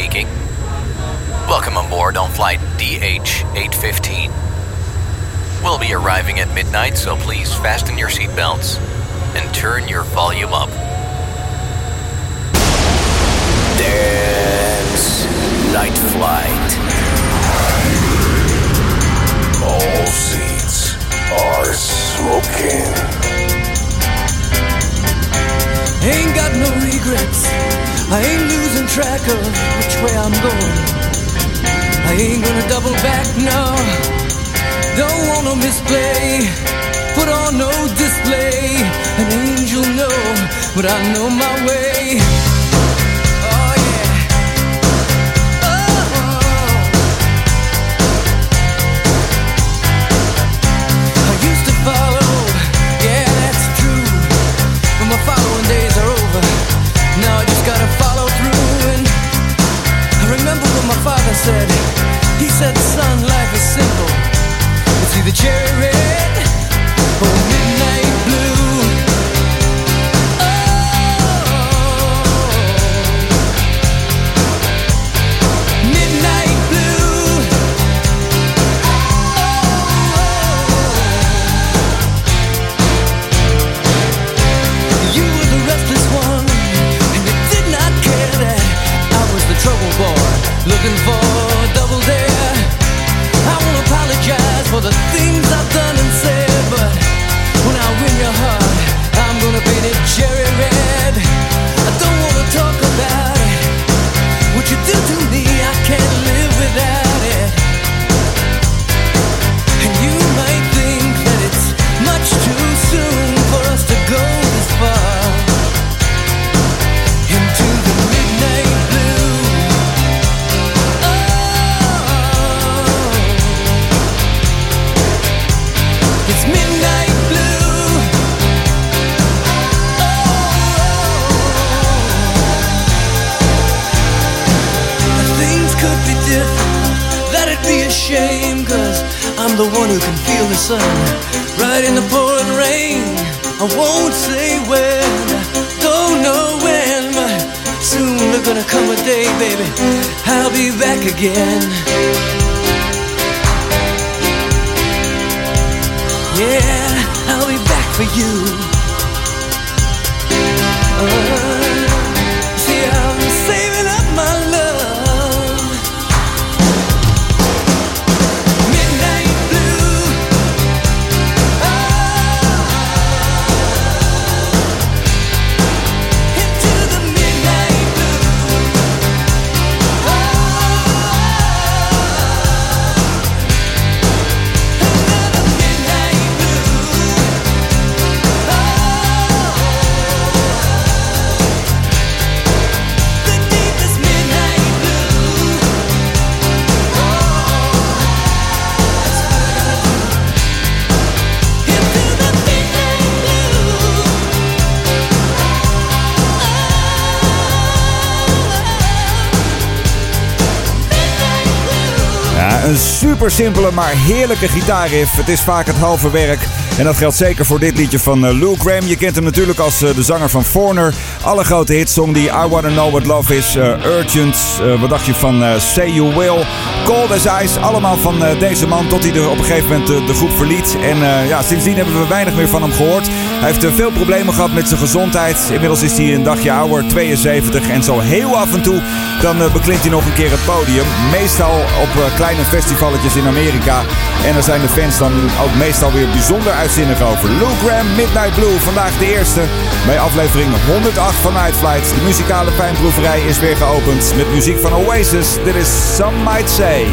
speaking. Welcome aboard on flight DH815. We'll be arriving at midnight, so please fasten your seatbelts and turn your volume up. Dance Night Flight. All seats are smoking. Ain't got no regrets. I ain't losing track of which way I'm going. I ain't gonna double back, no. Don't wanna misplay. Put on no display. An angel, no, but I know my way. Said, son, life is simple. It's either cherry red sun right in the pouring rain. I won't say when, don't know when, but soon there's gonna come a day, baby. I'll be back again. Een super simpele maar heerlijke gitaarriff. Het is vaak het halve werk. En dat geldt zeker voor dit liedje van eh, Lou Graham. Je kent hem natuurlijk als eh, de zanger van Foreigner. Alle grote hits, song die I Wanna Know What Love Is, eh, Urgent. wat dacht je van Say You Will, Cold As Ice. Allemaal van deze man tot hij er op een gegeven moment de, groep verliet. En ja, sindsdien hebben we weinig meer van hem gehoord. Hij heeft veel problemen gehad met zijn gezondheid. Inmiddels is hij een dagje ouder, 72. En zo heel af en toe dan beklimt hij nog een keer het podium. Meestal op kleine festivalletjes in Amerika. En daar zijn de fans dan ook meestal weer bijzonder uitzinnig over. Lou Graham, Midnight Blue. Vandaag de eerste bij aflevering 108 van Night Flight. De muzikale fijnproeverij is weer geopend met muziek van Oasis. Dit is Some Might Say.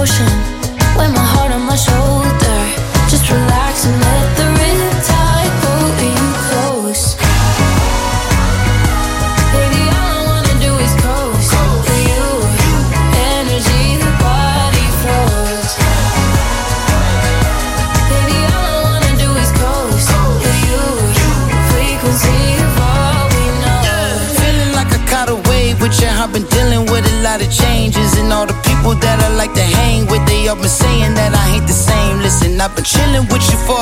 Question my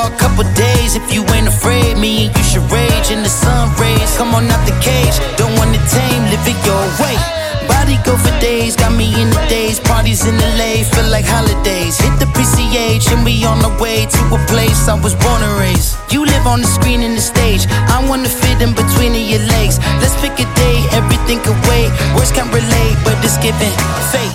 a couple days. If you ain't afraid, me and you should rage in the sun rays. Come on out the cage, don't want to tame, live it your way. Body go for days, got me in the days. Parties in LA, feel like holidays. Hit the PCH and we on the way to a place I was born and raised. You live on the screen and the stage. I wanna fit in between your legs. Let's pick a day, everything can wait. Words can't relate, but it's giving fate.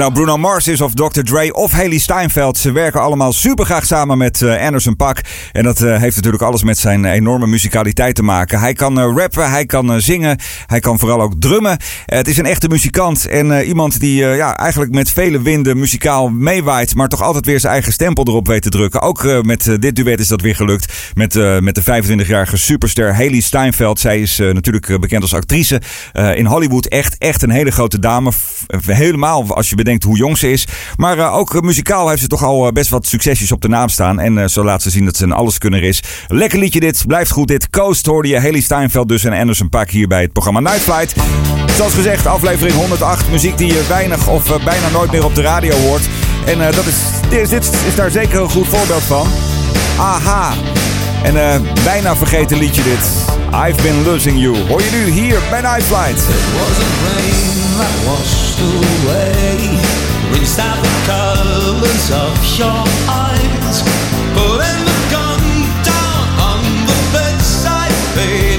Nou Bruno Mars is of Dr. Dre of Haley Steinfeld. Ze werken allemaal super graag samen met eh, Anderson Paak. En dat eh, heeft natuurlijk alles met zijn enorme muzikaliteit te maken. Hij kan eh, rappen, hij kan zingen, hij kan vooral ook drummen. Het is een echte muzikant en iemand die ja, eigenlijk met vele winden muzikaal meewaait. Maar toch altijd weer zijn eigen stempel erop weet te drukken. Ook met dit duet is dat weer gelukt. Met, met de 25-jarige superster Haley Steinfeld. Zij is natuurlijk bekend als actrice in Hollywood. Echt, echt een hele grote dame. Helemaal als je bedenkt hoe jong ze is. Maar eh, ook eh, muzikaal heeft ze toch al eh, best wat succesjes op de naam staan. En zo laat ze zien dat ze een alleskunner is. Lekker liedje dit. Blijft goed dit. Coast hoorde je Haley Steinfeld dus en Anderson Paak hier bij het programma Night Flight. Zoals gezegd, aflevering 108. Muziek die je weinig of bijna nooit meer op de radio hoort. En dat is, dit, is daar zeker een goed voorbeeld van. Aha. En bijna vergeten liedje dit. I've been losing you. Hoor je nu hier bij Night Flight. wasn't rain washed away. Rinsed out the colors of your eyes. Putting the gun down on the bedside table.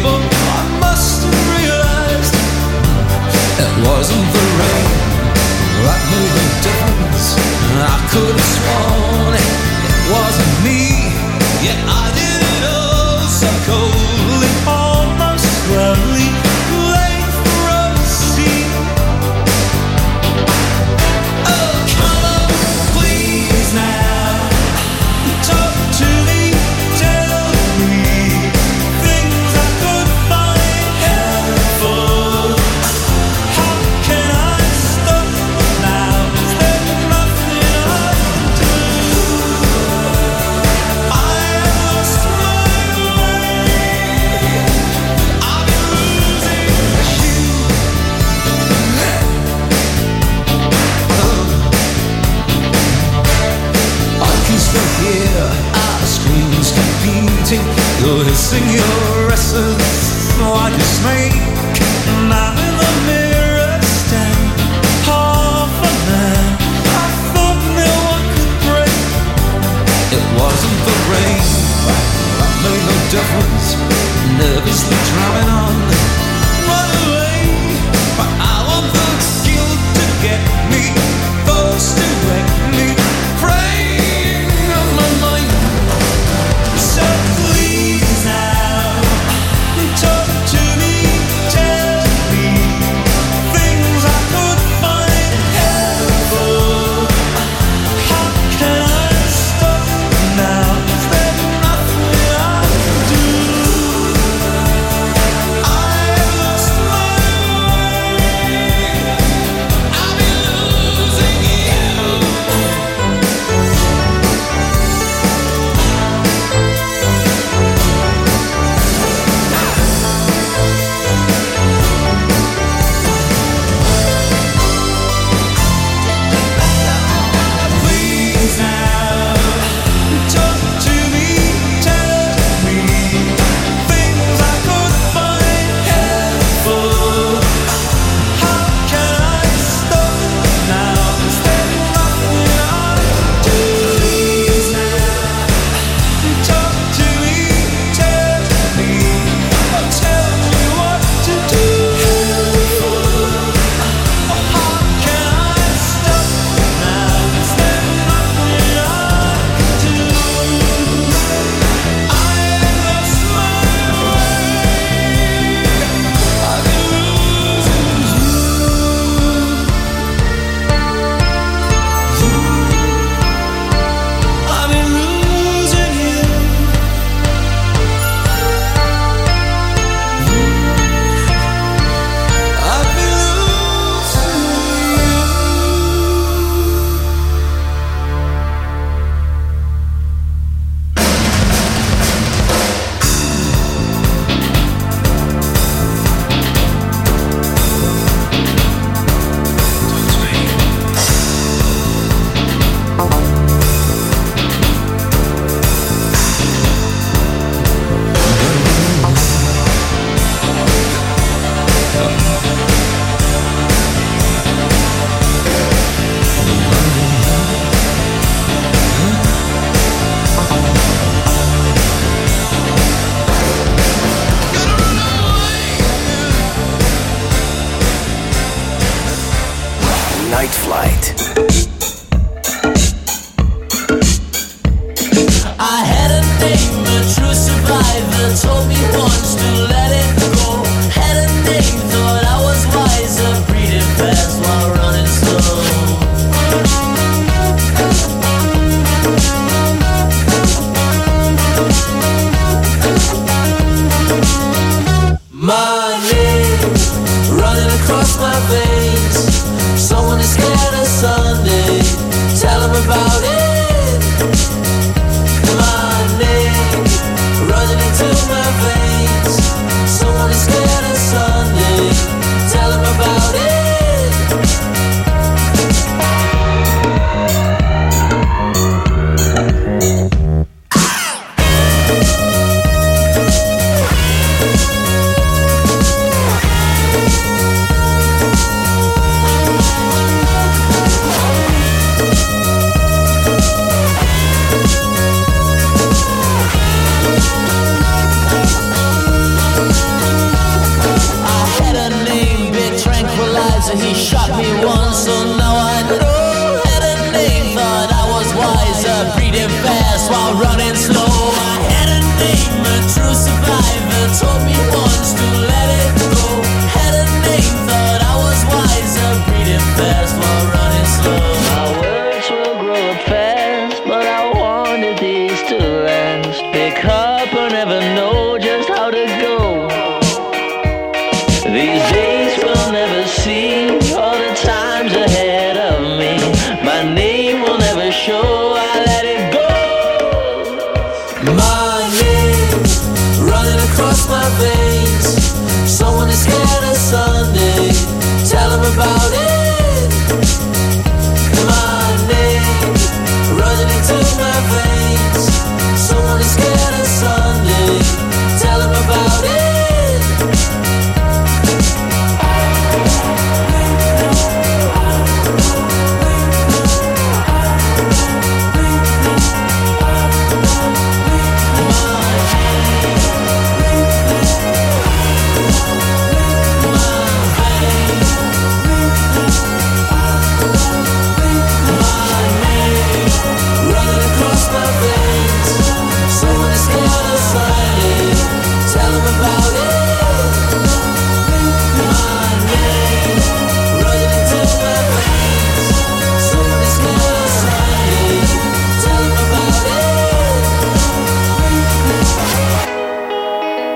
Night Flight.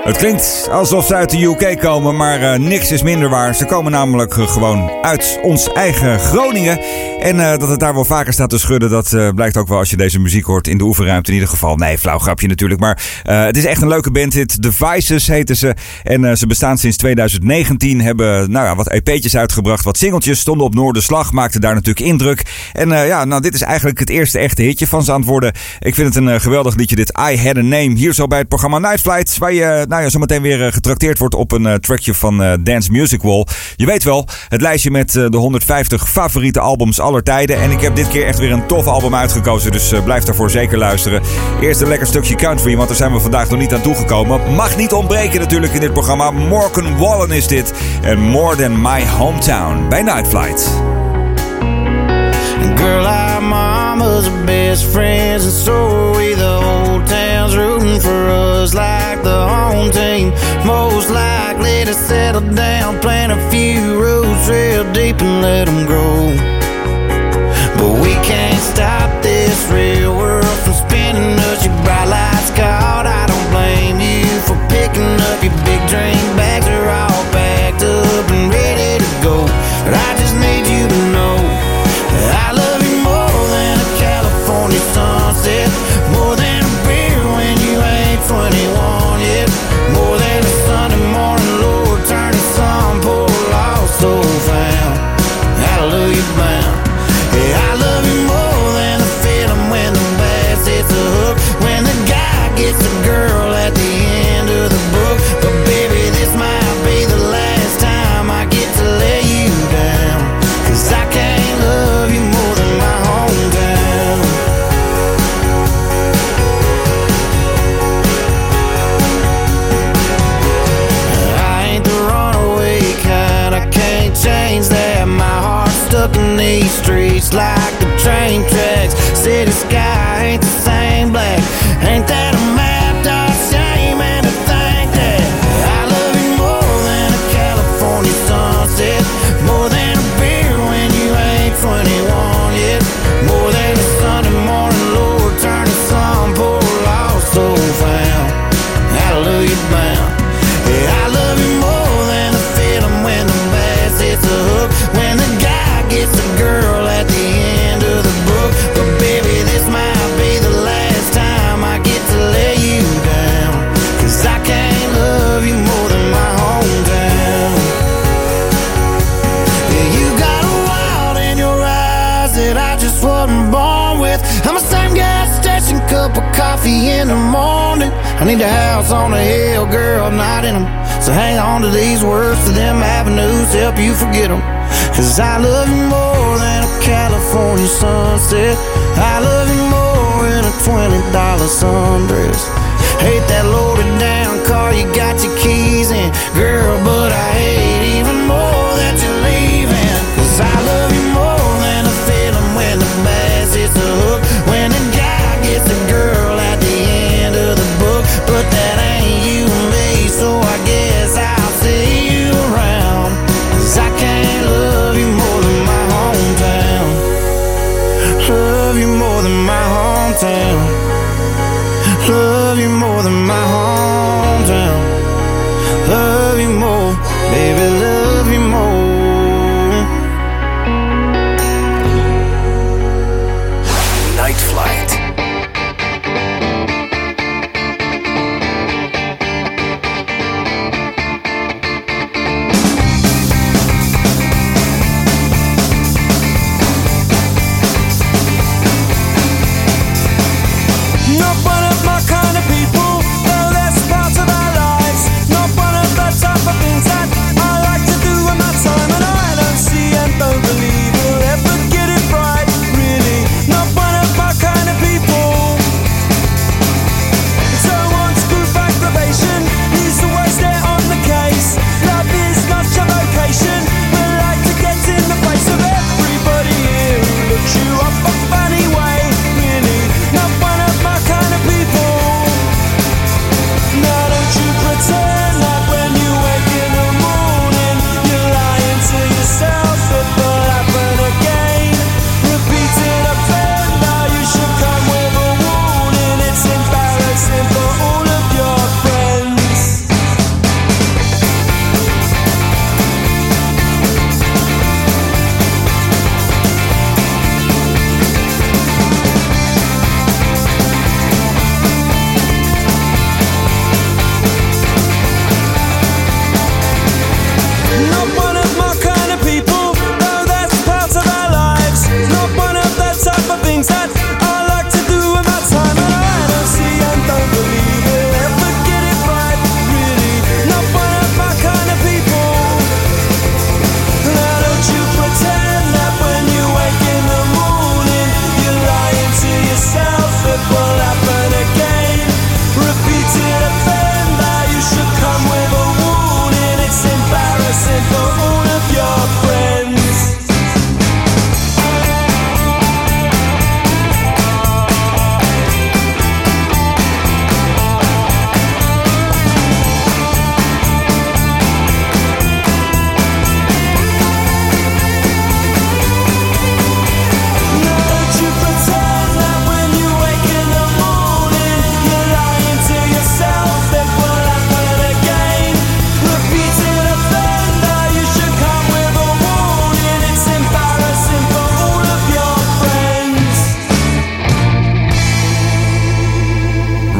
Het klinkt alsof ze uit de UK komen, maar uh, niks is minder waar. Ze komen namelijk uh, gewoon uit ons eigen Groningen. En uh, dat het daar wel vaker staat te schudden, dat blijkt ook wel als je deze muziek hoort in de oefenruimte. In ieder geval, nee, flauw grapje natuurlijk. Maar het is echt een leuke band. Dit Devices heten ze. En ze bestaan sinds 2019. Hebben nou ja, wat EP'tjes uitgebracht, wat singeltjes. Stonden op Noorderslag, maakten daar natuurlijk indruk. En ja, nou, dit is eigenlijk het eerste echte hitje van ze aan het worden. Ik vind het een geweldig liedje, dit I Had a Name. Hier zo bij het programma Night Flight, waar je nou ja, zometeen weer getrakteerd wordt op een trackje van Dance Music Wall. Je weet wel, het lijstje met de 150 favoriete albums aller tijden. En ik heb dit keer echt weer een tof album uitgekozen, dus blijf daarvoor zeker luisteren. Eerst een lekker stukje country, want daar zijn we vandaag nog niet aan toegekomen. Mag niet ontbreken natuurlijk in dit programma. Morgan Wallen is dit. En More Than My Hometown bij Night Flight. Girl, our mama's best friends, and so we. The whole town's rooting for us like the home team. Most likely to settle down, plant a few roots real deep and let them grow. We can't stop this real world sky coffee in the morning. I need a house on a hill, girl, not in them. So hang on to these words to them avenues, help you forget them. Cause I love you more than a California sunset. I love you more than a $20 sundress. Hate that loaded down car you got your keys in, girl, but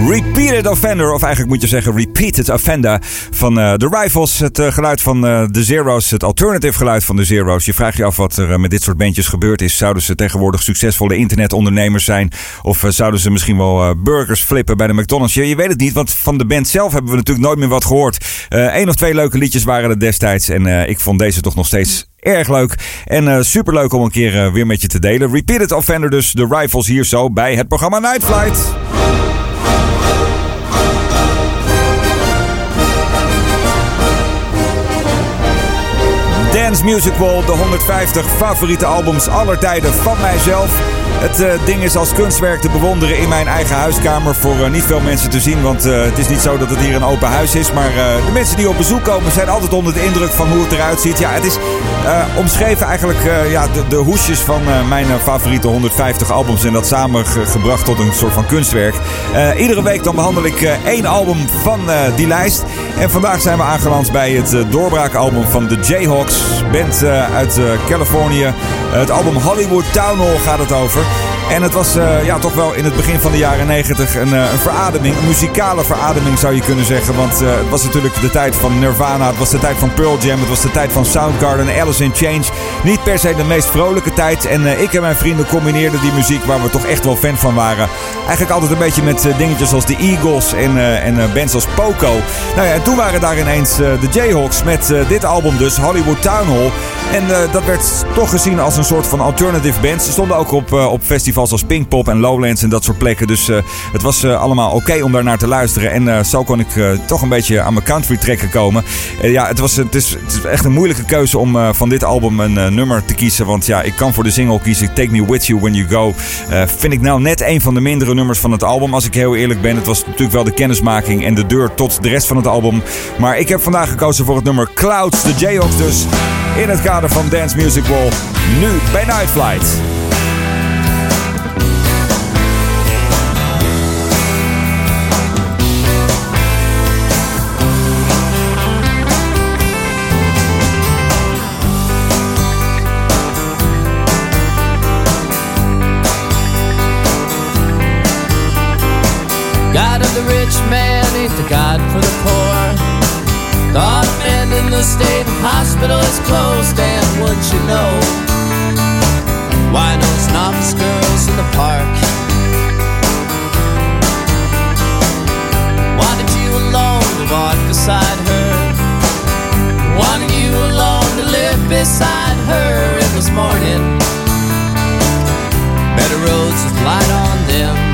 Repeated Offender, of eigenlijk moet je zeggen Repeated Offender van uh, The Rifles. Het uh, geluid van uh, The Zero's, het alternative geluid van The Zero's. Je vraagt je af wat er met dit soort bandjes gebeurd is. Zouden ze tegenwoordig succesvolle internetondernemers zijn? Of zouden ze misschien wel burgers flippen bij de McDonald's? Je, weet het niet, want van de band zelf hebben we natuurlijk nooit meer wat gehoord. Eén of twee leuke liedjes waren er destijds en ik vond deze toch nog steeds erg leuk. En uh, superleuk om een keer weer met je te delen. Repeated Offender dus, de Rifles hier zo bij het programma Night Flight. Dance Music Wall, de 150 favoriete albums aller tijden van mijzelf. Het uh, ding is als kunstwerk te bewonderen in mijn eigen huiskamer. Voor uh, niet veel mensen te zien, want uh, het is niet zo dat het hier een open huis is. Maar de mensen die op bezoek komen zijn altijd onder de indruk van hoe het eruit ziet. Ja, het is omschreven eigenlijk ja, de, de hoesjes van mijn favoriete 150 albums. En dat samengebracht tot een soort van kunstwerk. iedere week dan behandel ik één album van die lijst. En vandaag zijn we aangeland bij het doorbraakalbum van de Jayhawks. Band uit Californië. het album Hollywood Town Hall gaat het over. En het was uh, ja, toch wel in het begin van de jaren 90 een, uh, een verademing. Een muzikale verademing zou je kunnen zeggen. Want uh, het was natuurlijk de tijd van Nirvana. Het was de tijd van Pearl Jam. Het was de tijd van Soundgarden. Alice in Change. Niet per se de meest vrolijke tijd. En ik en mijn vrienden combineerden die muziek waar we toch echt wel fan van waren. Eigenlijk altijd een beetje met dingetjes als de Eagles en, en bands als Poco. Nou ja, en toen waren daar ineens de Jayhawks met dit album dus. Hollywood Town Hall. En dat werd toch gezien als een soort van alternative band. Ze stonden ook op, op festivals als Pinkpop en Lowlands en dat soort plekken. Dus uh, het was uh, allemaal oké om daar naar te luisteren. En uh, zo kon ik toch een beetje aan mijn country trekken komen. ja, het, was, het, is, het is echt een moeilijke keuze om van dit album een nummer te kiezen. Want ja, ik kan voor de single kiezen Take Me With You When You Go. vind ik nou net een van de mindere nummers van het album. Als ik heel eerlijk ben. Het was natuurlijk wel de kennismaking en de deur tot de rest van het album. Maar ik heb vandaag gekozen voor het nummer Clouds, de Jayhawks dus. In het kader van Dance Music Wall. Nu bij Night Flight. Rich man ain't the God for the poor. The man in the state hospital is closed, and would you know? Why those novice girls in the park? Wanted you alone to walk beside her. Wanted you alone to live beside her. It was morning. Better roads with light on them.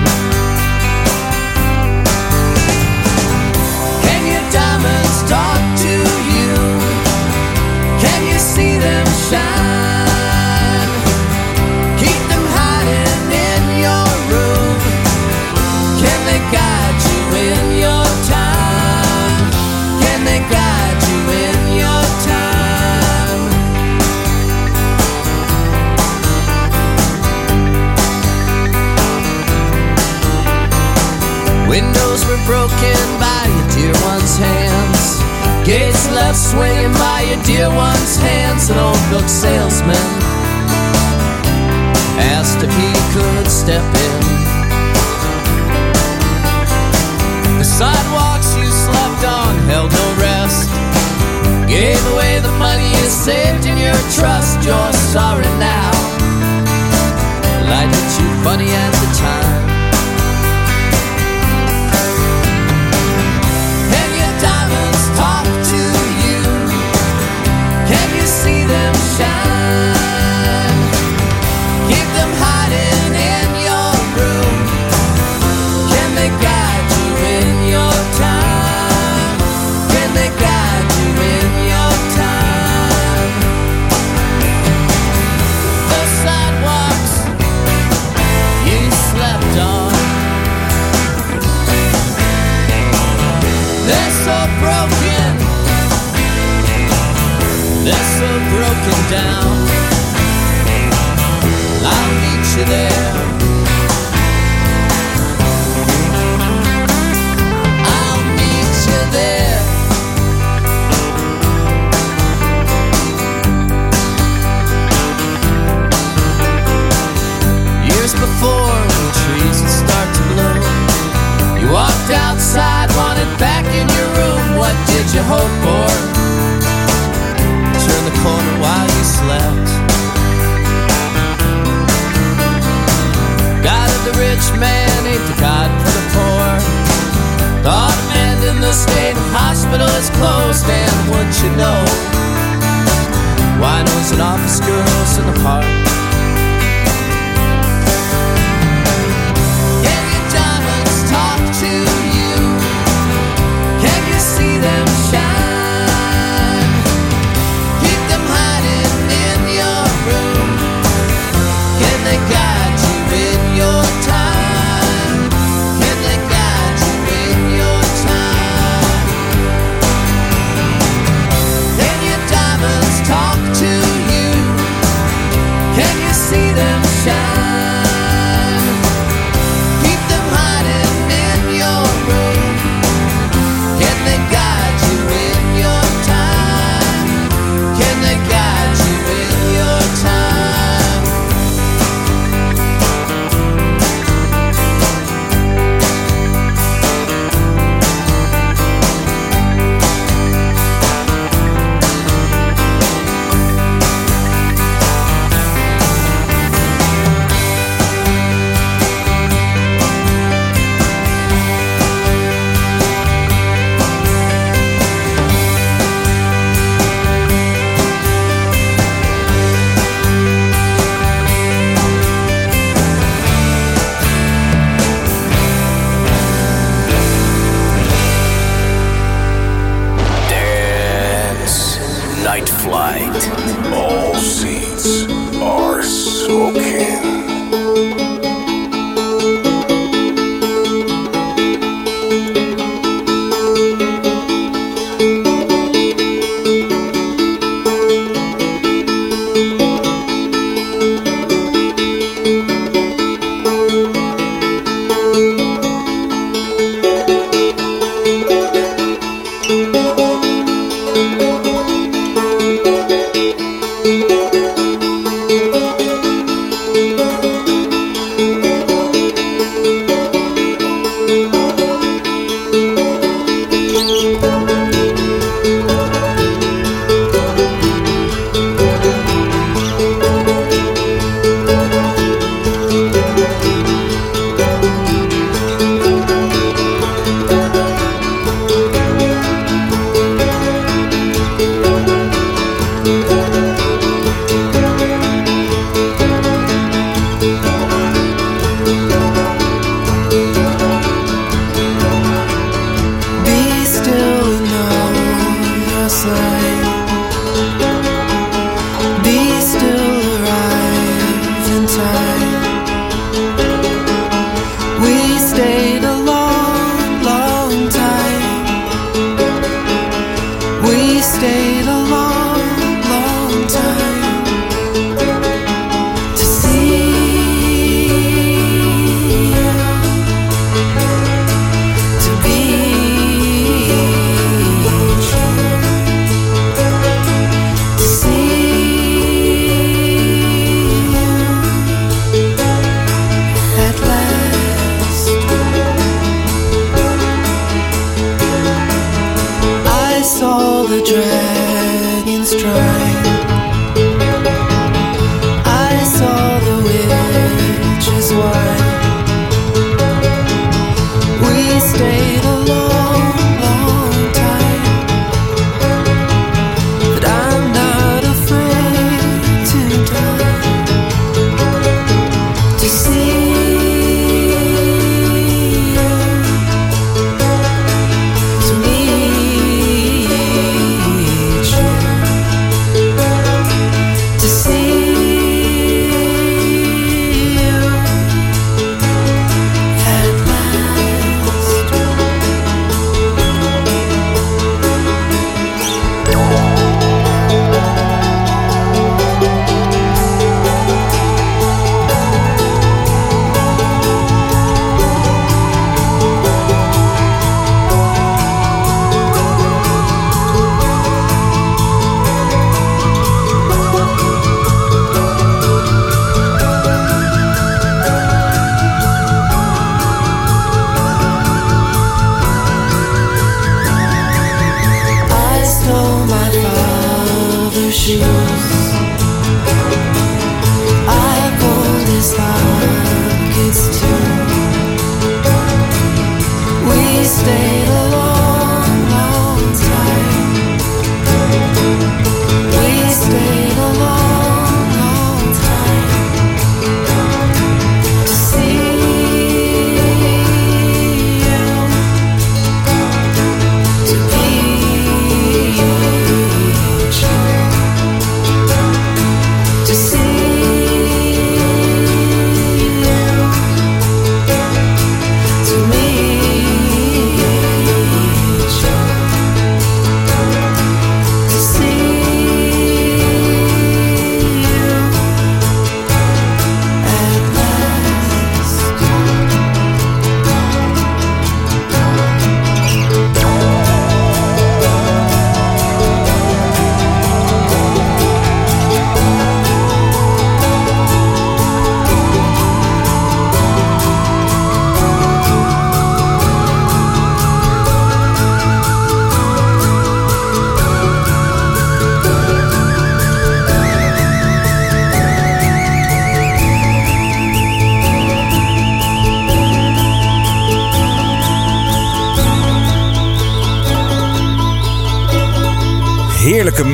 Windows were broken by your dear one's hands. Gates left swinging by your dear one's hands. An old book salesman asked if he could step in. The sidewalks you slept on held no rest. Gave away the money you saved in your trust. You're sorry now. Hit you funny at down. I'll meet you there. I'll meet you there. Years before, trees start to bloom, you walked outside, wanted back in your room. What did you hope? hospital is closed, and would you know? Why knows an office girls in the park?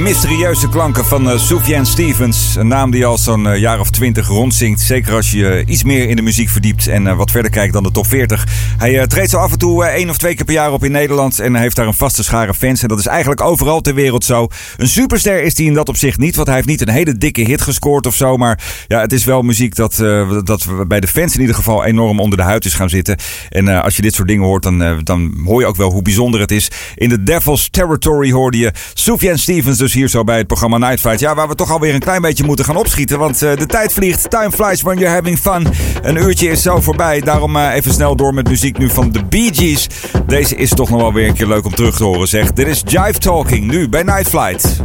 Mysterieuze klanken van uh, Stevens. Een naam die al zo'n eh, jaar of twintig rondzingt. Zeker als je je iets meer in de muziek verdiept en eh, wat verder kijkt dan de top 40. Hij eh, treedt zo af en toe eh, één of twee keer per jaar op in Nederland. En heeft daar een vaste schare fans. En dat is eigenlijk overal ter wereld zo. Een superster is hij in dat opzicht niet. Want hij heeft niet een hele dikke hit gescoord of zo. Maar ja, het is wel muziek dat, eh, dat bij de fans in ieder geval enorm onder de huid is gaan zitten. En eh, als je dit soort dingen hoort, dan, eh, dan hoor je ook wel hoe bijzonder het is. In de Devil's Territory hoorde je Sufjan Stevens dus hier zo bij het programma Night Flight. Ja, waar we toch alweer een klein beetje moeten gaan opschieten. Want eh, de tijd vliegt. Time flies when you're having fun. Een uurtje is zo voorbij. Daarom eh, even snel door met muziek nu van de Bee Gees. Deze is toch nog wel weer een keer leuk om terug te horen zeg. Dit is Jive Talking nu bij Night Flight.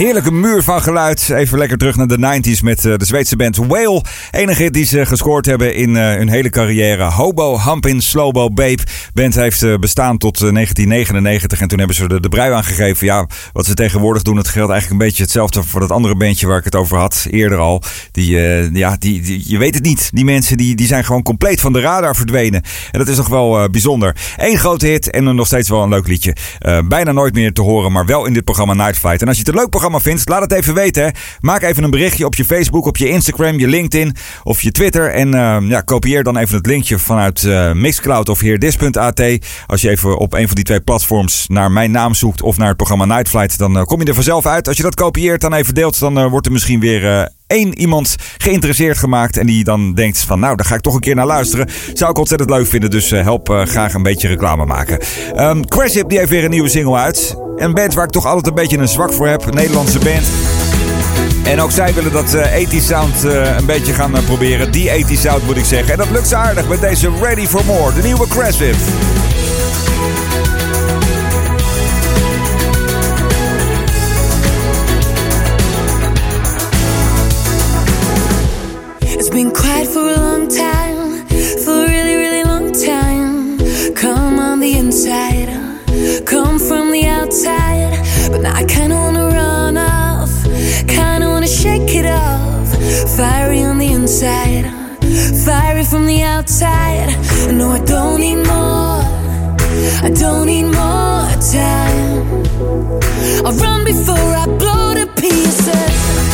Heerlijke muur van geluid. Even lekker terug naar de 90s met eh, de Zweedse band Whale. Enige hit die ze gescoord hebben in eh, hun hele carrière. Hobo, Humpin, Slowbo, Babe. Band heeft eh, bestaan tot eh, 1999 en toen hebben ze er de brui aan gegeven. Ja, wat ze tegenwoordig doen, het geldt eigenlijk een beetje hetzelfde voor dat andere bandje waar ik het over had eerder al. Die, ja, die, die- je weet het niet. Die mensen die, die zijn gewoon compleet van de radar verdwenen. En dat is nog wel bijzonder. Eén grote hit en nog steeds wel een leuk liedje. Bijna nooit meer te horen, maar wel in dit programma Night Flight. En als je het een leuk programma vindt, laat het even weten. Maak even een berichtje op je Facebook, op je Instagram, je LinkedIn of je Twitter. En eh, ja, kopieer dan even het linkje vanuit eh, Mixcloud of heerdis.at. Als je even op een van die twee platforms naar mijn naam zoekt of naar het programma Night Flight, dan eh, kom je er vanzelf uit. Als je dat kopieert, dan even deelt, dan eh, wordt er misschien weer... één iemand geïnteresseerd gemaakt. En die dan denkt van nou, daar ga ik toch een keer naar luisteren. Zou ik ontzettend leuk vinden. Dus help graag een beetje reclame maken. Ehm Craship die heeft weer een nieuwe single uit. Een band waar ik toch altijd een beetje een zwak voor heb. Een Nederlandse band. En ook zij willen dat eh 80 sound eh, een beetje gaan eh, proberen. Die 80 sound moet ik zeggen. En dat lukt ze aardig met deze Ready for More. De nieuwe Craship. It's been quiet for a long time, inside, fiery from the outside. No, I don't need more, I don't need more time. I'll run before I blow to pieces.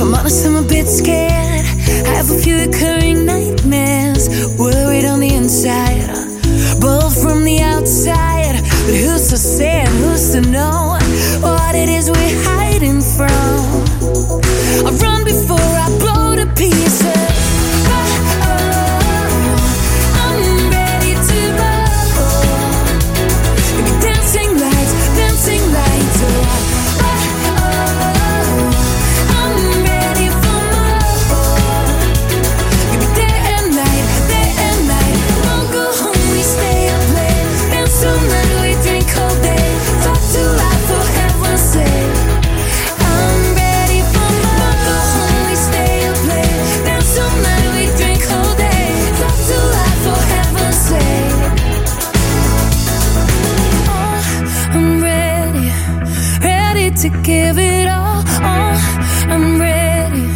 If I'm honest, I'm a bit scared. I have a few recurring nightmares, give it all. Oh, I'm ready,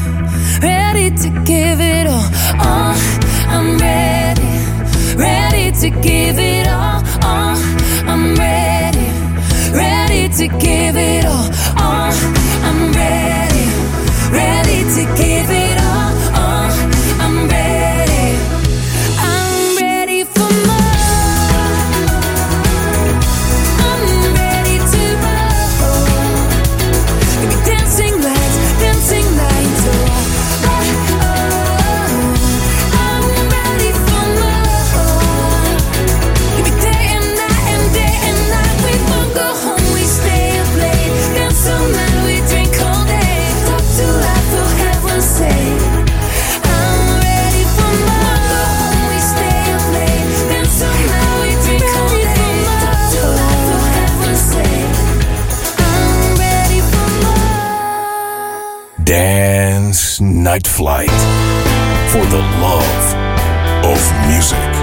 ready to give it all. Oh, I'm ready, ready to give it all. Oh, I'm ready, ready to give it all. Oh, I'm ready, ready to give it Dance Night Flight. For the love of music.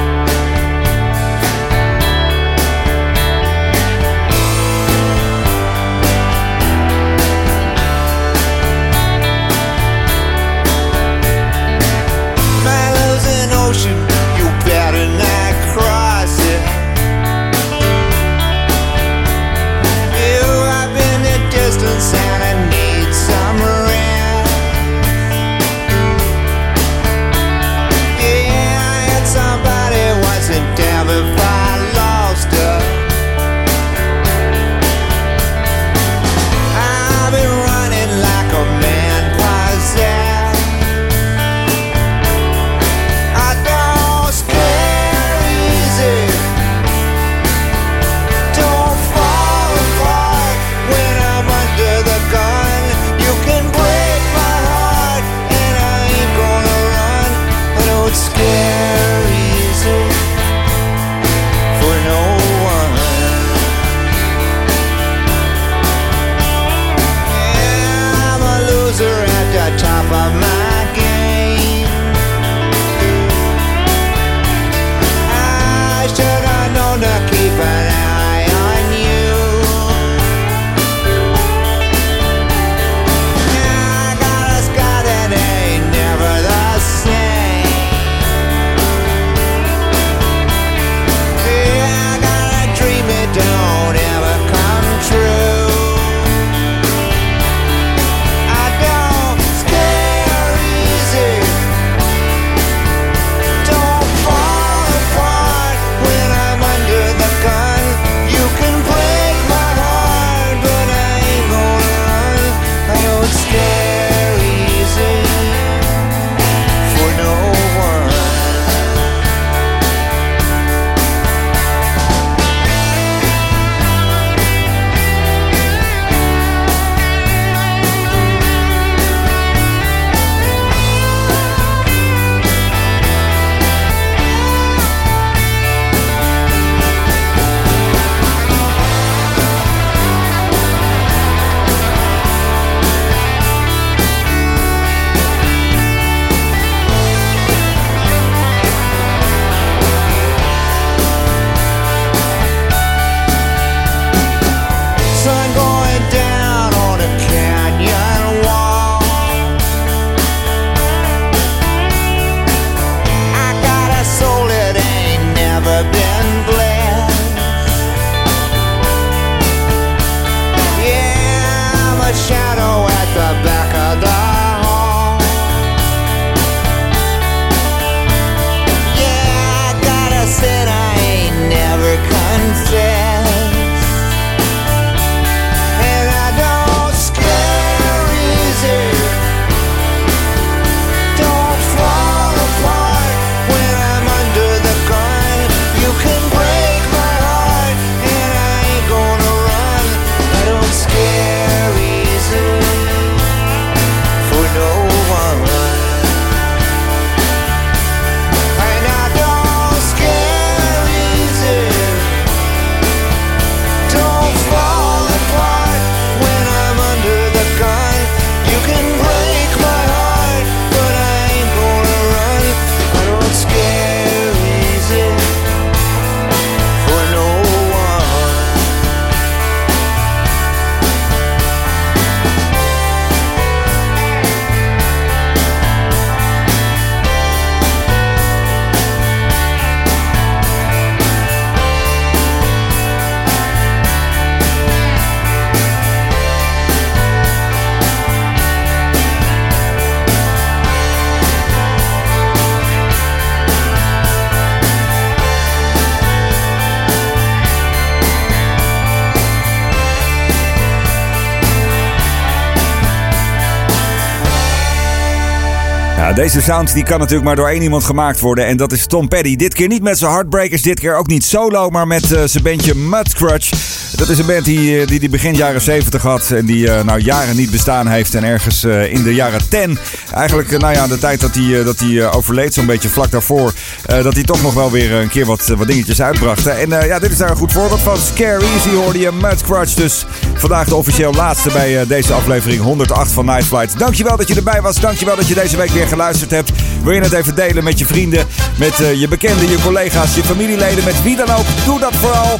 Ja, deze sound die kan natuurlijk maar door één iemand gemaakt worden. En dat is Tom Petty. Dit keer niet met zijn Heartbreakers. Dit keer ook niet solo, maar met eh, zijn bandje Mudcrutch. Dat is een band die, eh, die, die begin jaren 70 had. En die eh, nou jaren niet bestaan heeft. En ergens in de jaren 10. Eigenlijk, nou ja, de tijd dat hij, dat hij overleed, zo'n beetje vlak daarvoor. dat hij toch nog wel weer een keer wat, wat dingetjes uitbracht. En ja, dit is daar een goed voorbeeld van. Scare Easy hoorde je Mudcrutch. Dus vandaag de officieel laatste bij deze aflevering 108 van Night Flight. Dankjewel dat je erbij was. Dankjewel dat je deze week weer geluisterd hebt. Wil je het even delen met je vrienden, met eh, je bekenden, je collega's, je familieleden, met wie dan ook? Doe dat vooral.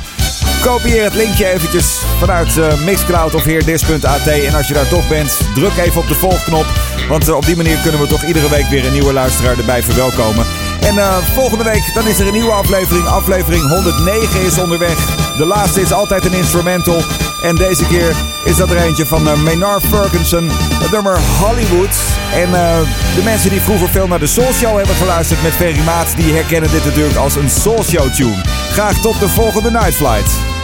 Kopieer het linkje eventjes vanuit eh, Mixcloud of heerdis.at. En als je daar toch bent, druk even op de volgknop. Want eh, op die manier kunnen we toch iedere week weer een nieuwe luisteraar erbij verwelkomen. En eh, volgende week dan is er een nieuwe aflevering. Aflevering 109 is onderweg. De laatste is altijd een instrumental. En deze keer is dat er eentje van uh, Ferguson. Nummer Hollywood. En uh, de mensen die vroeger veel naar de Soul Show hebben geluisterd met Ferry Maat... die herkennen dit natuurlijk als een Soul Show tune. Graag tot de volgende Night Flight.